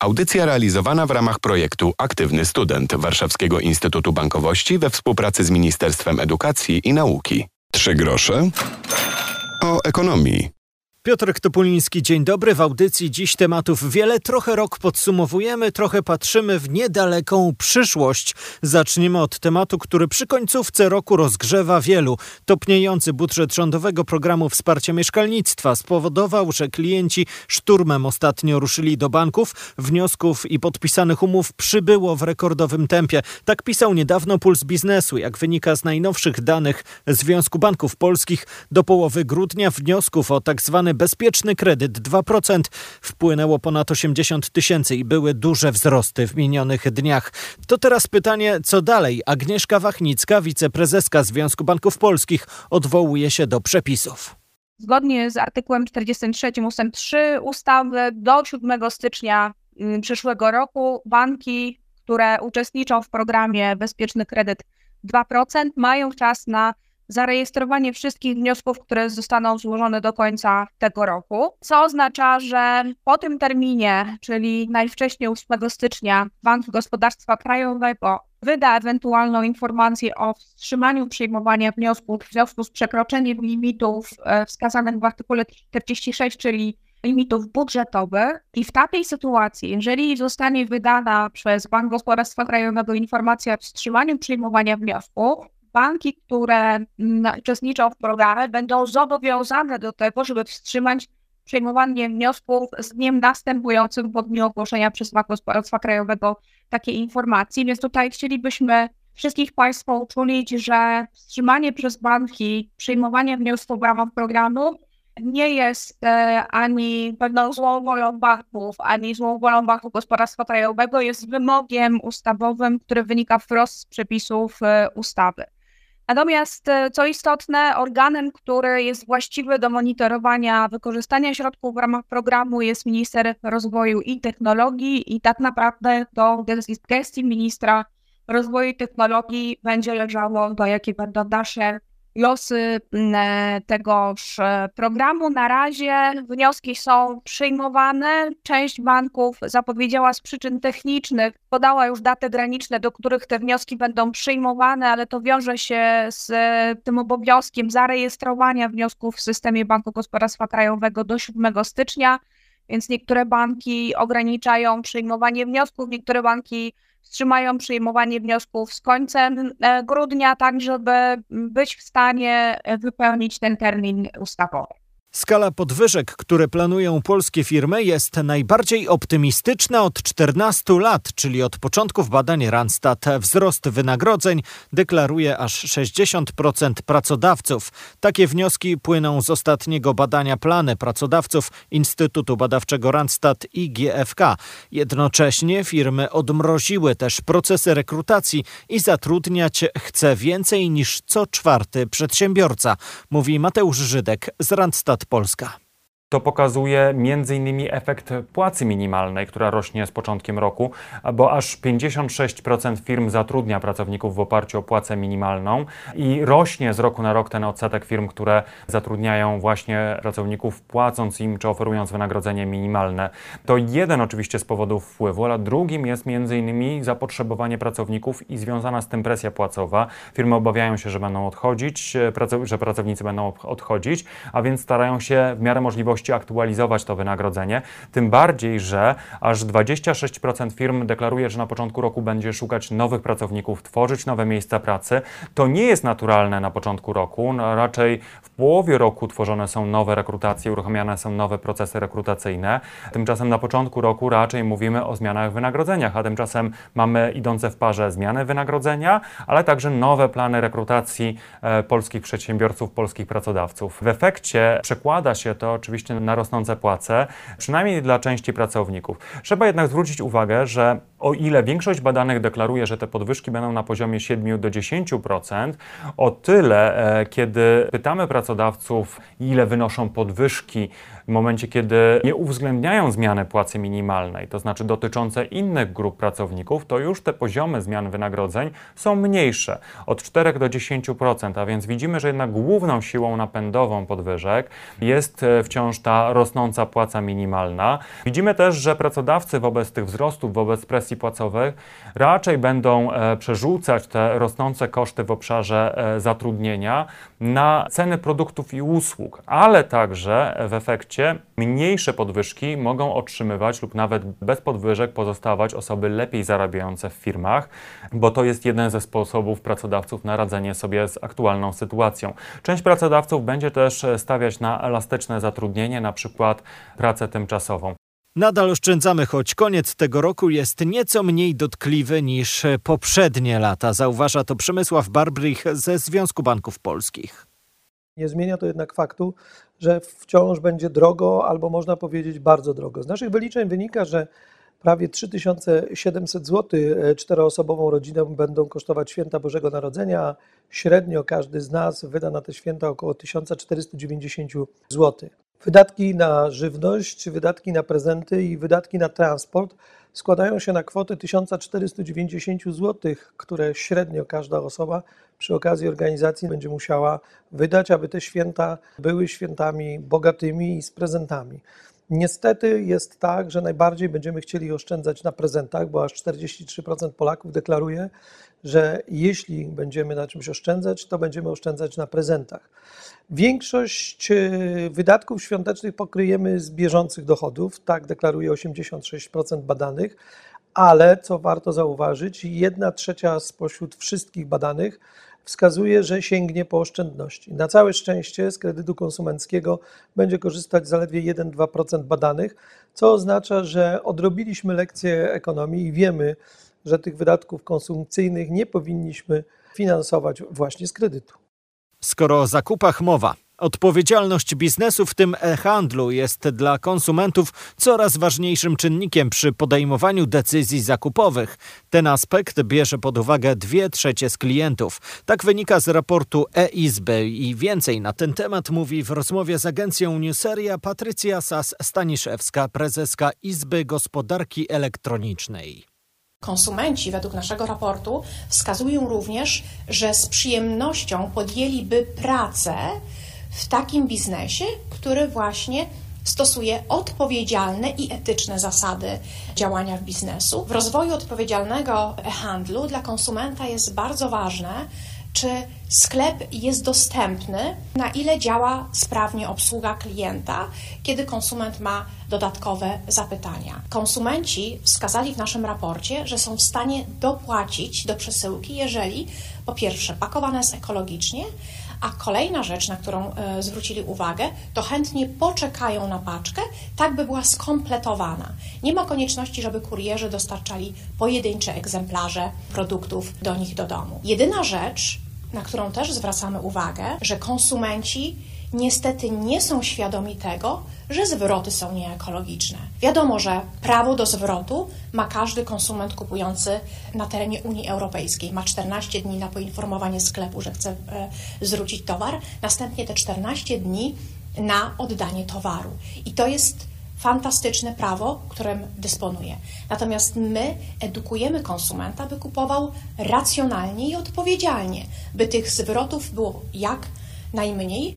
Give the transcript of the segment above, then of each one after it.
Audycja realizowana w ramach projektu Aktywny Student Warszawskiego Instytutu Bankowości we współpracy z Ministerstwem Edukacji i Nauki. Trzy grosze o ekonomii. Piotr Topuliński, dzień dobry. W audycji dziś tematów wiele. Trochę rok podsumowujemy, trochę patrzymy w niedaleką przyszłość. Zaczniemy od tematu, który przy końcówce roku rozgrzewa wielu. Topniejący budżet rządowego programu wsparcia mieszkalnictwa spowodował, że klienci szturmem ostatnio ruszyli do banków. Wniosków i podpisanych umów przybyło w rekordowym tempie. Tak pisał niedawno Puls Biznesu. Jak wynika z najnowszych danych Związku Banków Polskich, do połowy grudnia wniosków o tak zwany bezpieczny kredyt 2% wpłynęło ponad 80 tysięcy i były duże wzrosty w minionych dniach. To teraz pytanie, co dalej? Agnieszka Wachnicka, wiceprezeska Związku Banków Polskich, odwołuje się do przepisów. Zgodnie z artykułem 43 ust. 3 ustawy do 7 stycznia mm, przyszłego roku banki, które uczestniczą w programie Bezpieczny Kredyt 2%, mają czas na zarejestrowanie wszystkich wniosków, które zostaną złożone do końca tego roku, co oznacza, że po tym terminie, czyli najwcześniej 8 stycznia, Bank Gospodarstwa Krajowego wyda ewentualną informację o wstrzymaniu przyjmowania wniosków w związku z przekroczeniem limitów e, wskazanych w artykule 46, czyli limitów budżetowych. I w takiej sytuacji, jeżeli zostanie wydana przez Bank Gospodarstwa Krajowego informacja o wstrzymaniu przyjmowania wniosków, banki, które uczestniczą w programie, będą zobowiązane do tego, żeby wstrzymać przyjmowanie wniosków z dniem następującym po dniu ogłoszenia przez Gospodarstwa Krajowego takiej informacji. Więc tutaj chcielibyśmy wszystkich Państwa uczulić, że wstrzymanie przez banki przyjmowania wniosków w ramach programu nie jest e, ani pewną złą wolą banków, ani złą wolą Banku Gospodarstwa Krajowego, jest wymogiem ustawowym, który wynika wprost z przepisów e, ustawy. Natomiast, e, co istotne, organem, który jest właściwy do monitorowania wykorzystania środków w ramach programu jest minister rozwoju i technologii i tak naprawdę do gestii ministra rozwoju i technologii będzie leżało, do jakie będą dalsze losy mm, e, tegoż e, programu. Na razie wnioski są przyjmowane. Część banków zapowiedziała z przyczyn technicznych, podała już daty graniczne, do których te wnioski będą przyjmowane, ale to wiąże się z e, tym obowiązkiem zarejestrowania wniosków w systemie Banku Gospodarstwa Krajowego do 7 stycznia. Więc niektóre banki ograniczają przyjmowanie wniosków, niektóre banki wstrzymają przyjmowanie wniosków z końcem e, grudnia, tak żeby być w stanie wypełnić ten termin ustawowy. Skala podwyżek, które planują polskie firmy, jest najbardziej optymistyczna od 14 lat, czyli od początków badań Randstad. Wzrost wynagrodzeń deklaruje aż 60% pracodawców. Takie wnioski płyną z ostatniego badania plany pracodawców Instytutu Badawczego Randstad i GFK. Jednocześnie firmy odmroziły też procesy rekrutacji i zatrudniać chce więcej niż co czwarty przedsiębiorca, mówi Mateusz Żydek z Randstad Polska. To pokazuje m.in. efekt płacy minimalnej, która rośnie z początkiem roku, bo aż 56% firm zatrudnia pracowników w oparciu o płacę minimalną i rośnie z roku na rok ten odsetek firm, które zatrudniają właśnie pracowników, płacąc im czy oferując wynagrodzenie minimalne. To jeden oczywiście z powodów wpływu, ale drugim jest m.in. zapotrzebowanie pracowników i związana z tym presja płacowa. Firmy obawiają się, że będą odchodzić, że pracownicy będą odchodzić, a więc starają się w miarę możliwości możliwości aktualizować to wynagrodzenie. Tym bardziej, że aż 26% firm deklaruje, że na początku roku będzie szukać nowych pracowników, tworzyć nowe miejsca pracy. To nie jest naturalne na początku roku. No, raczej w połowie roku tworzone są nowe rekrutacje, uruchamiane są nowe procesy rekrutacyjne. Tymczasem na początku roku raczej mówimy o zmianach w wynagrodzeniach, a tymczasem mamy idące w parze zmiany wynagrodzenia, ale także nowe plany rekrutacji e, polskich przedsiębiorców, polskich pracodawców. W efekcie przekłada się to oczywiście na rosnące płace, przynajmniej dla części pracowników. Trzeba jednak zwrócić uwagę, że O ile większość badanych deklaruje, że te podwyżki będą na poziomie 7 do 10%, o tyle, e, kiedy pytamy pracodawców, ile wynoszą podwyżki w momencie, kiedy nie uwzględniają zmiany płacy minimalnej, to znaczy dotyczące innych grup pracowników, to już te poziomy zmian wynagrodzeń są mniejsze, od 4 do 10%, a więc widzimy, że jednak główną siłą napędową podwyżek jest e, wciąż ta rosnąca płaca minimalna. Widzimy też, że pracodawcy wobec tych wzrostów, wobec presji płacowych raczej będą e, przerzucać te rosnące koszty w obszarze e, zatrudnienia na ceny produktów i usług, ale także w efekcie mniejsze podwyżki mogą otrzymywać lub nawet bez podwyżek pozostawać osoby lepiej zarabiające w firmach, bo to jest jeden ze sposobów pracodawców na radzenie sobie z aktualną sytuacją. Część pracodawców będzie też stawiać na elastyczne zatrudnienie, na przykład pracę tymczasową. Nadal oszczędzamy, choć koniec tego roku jest nieco mniej dotkliwy niż poprzednie lata. Zauważa to Przemysław Barbrych ze Związku Banków Polskich. Nie zmienia to jednak faktu, że wciąż będzie drogo, albo można powiedzieć bardzo drogo. Z naszych wyliczeń wynika, że prawie 3700 zł czteroosobową rodzinę będą kosztować święta Bożego Narodzenia. Średnio każdy z nas wyda na te święta około 1490 zł. Wydatki na żywność, wydatki na prezenty i wydatki na transport składają się na kwotę 1490 zł, które średnio każda osoba przy okazji organizacji będzie musiała wydać, aby te święta były świętami bogatymi i z prezentami. Niestety jest tak, że najbardziej będziemy chcieli oszczędzać na prezentach, bo aż 43% Polaków deklaruje, że jeśli będziemy na czymś oszczędzać, to będziemy oszczędzać na prezentach. Większość e, wydatków świątecznych pokryjemy z bieżących dochodów, tak deklaruje 86% badanych, ale co warto zauważyć, jedna trzecia spośród wszystkich badanych wskazuje, że sięgnie po oszczędności. Na całe szczęście z kredytu konsumenckiego będzie korzystać zaledwie 1-2% badanych, co oznacza, że odrobiliśmy lekcję ekonomii i wiemy, że tych wydatków konsumpcyjnych nie powinniśmy finansować właśnie z kredytu. Skoro o zakupach mowa, Odpowiedzialność biznesu, w tym e-handlu, jest dla konsumentów coraz ważniejszym czynnikiem przy podejmowaniu decyzji zakupowych. Ten aspekt bierze pod uwagę dwie trzecie z klientów. Tak wynika z raportu e-Izby i więcej na ten temat mówi w rozmowie z agencją Newseria Patrycja Sas-Staniszewska, prezeska Izby Gospodarki Elektronicznej. Konsumenci według naszego raportu wskazują również, że z przyjemnością podjęliby pracę w takim biznesie, który właśnie stosuje odpowiedzialne i etyczne zasady działania w biznesu. W rozwoju odpowiedzialnego handlu dla konsumenta jest bardzo ważne, czy sklep jest dostępny, na ile działa sprawnie obsługa klienta, kiedy konsument ma dodatkowe zapytania. Konsumenci wskazali w naszym raporcie, że są w stanie dopłacić do przesyłki, jeżeli po pierwsze pakowane jest ekologicznie, a kolejna rzecz, na którą e, zwrócili uwagę, to chętnie poczekają na paczkę, tak by była skompletowana. Nie ma konieczności, żeby kurierzy dostarczali pojedyncze egzemplarze produktów do nich do domu. Jedyna rzecz, na którą też zwracamy uwagę, że konsumenci niestety nie są świadomi tego, że zwroty są nieekologiczne. Wiadomo, że prawo do zwrotu ma każdy konsument kupujący na terenie Unii Europejskiej. Ma 14 dni na poinformowanie sklepu, że chce e, zwrócić towar, następnie te 14 dni na oddanie towaru. I to jest fantastyczne prawo, którym dysponuje. Natomiast my edukujemy konsumenta, by kupował racjonalnie i odpowiedzialnie, by tych zwrotów było jak najmniej.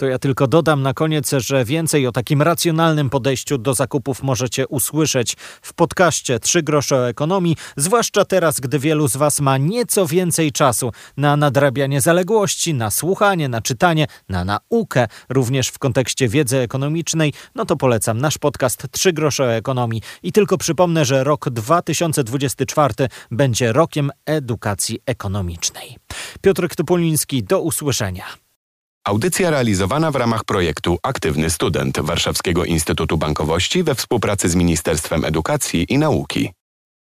To ja tylko dodam na koniec, że więcej o takim racjonalnym podejściu do zakupów możecie usłyszeć w podcaście 3 grosze o ekonomii, zwłaszcza teraz, gdy wielu z Was ma nieco więcej czasu na nadrabianie zaległości, na słuchanie, na czytanie, na naukę, również w kontekście wiedzy ekonomicznej, no to polecam nasz podcast 3 grosze o ekonomii. I tylko przypomnę, że rok 2024 będzie rokiem edukacji ekonomicznej. Piotr Topoliński, do usłyszenia. Audycja realizowana w ramach projektu Aktywny Student Warszawskiego Instytutu Bankowości we współpracy z Ministerstwem Edukacji i Nauki.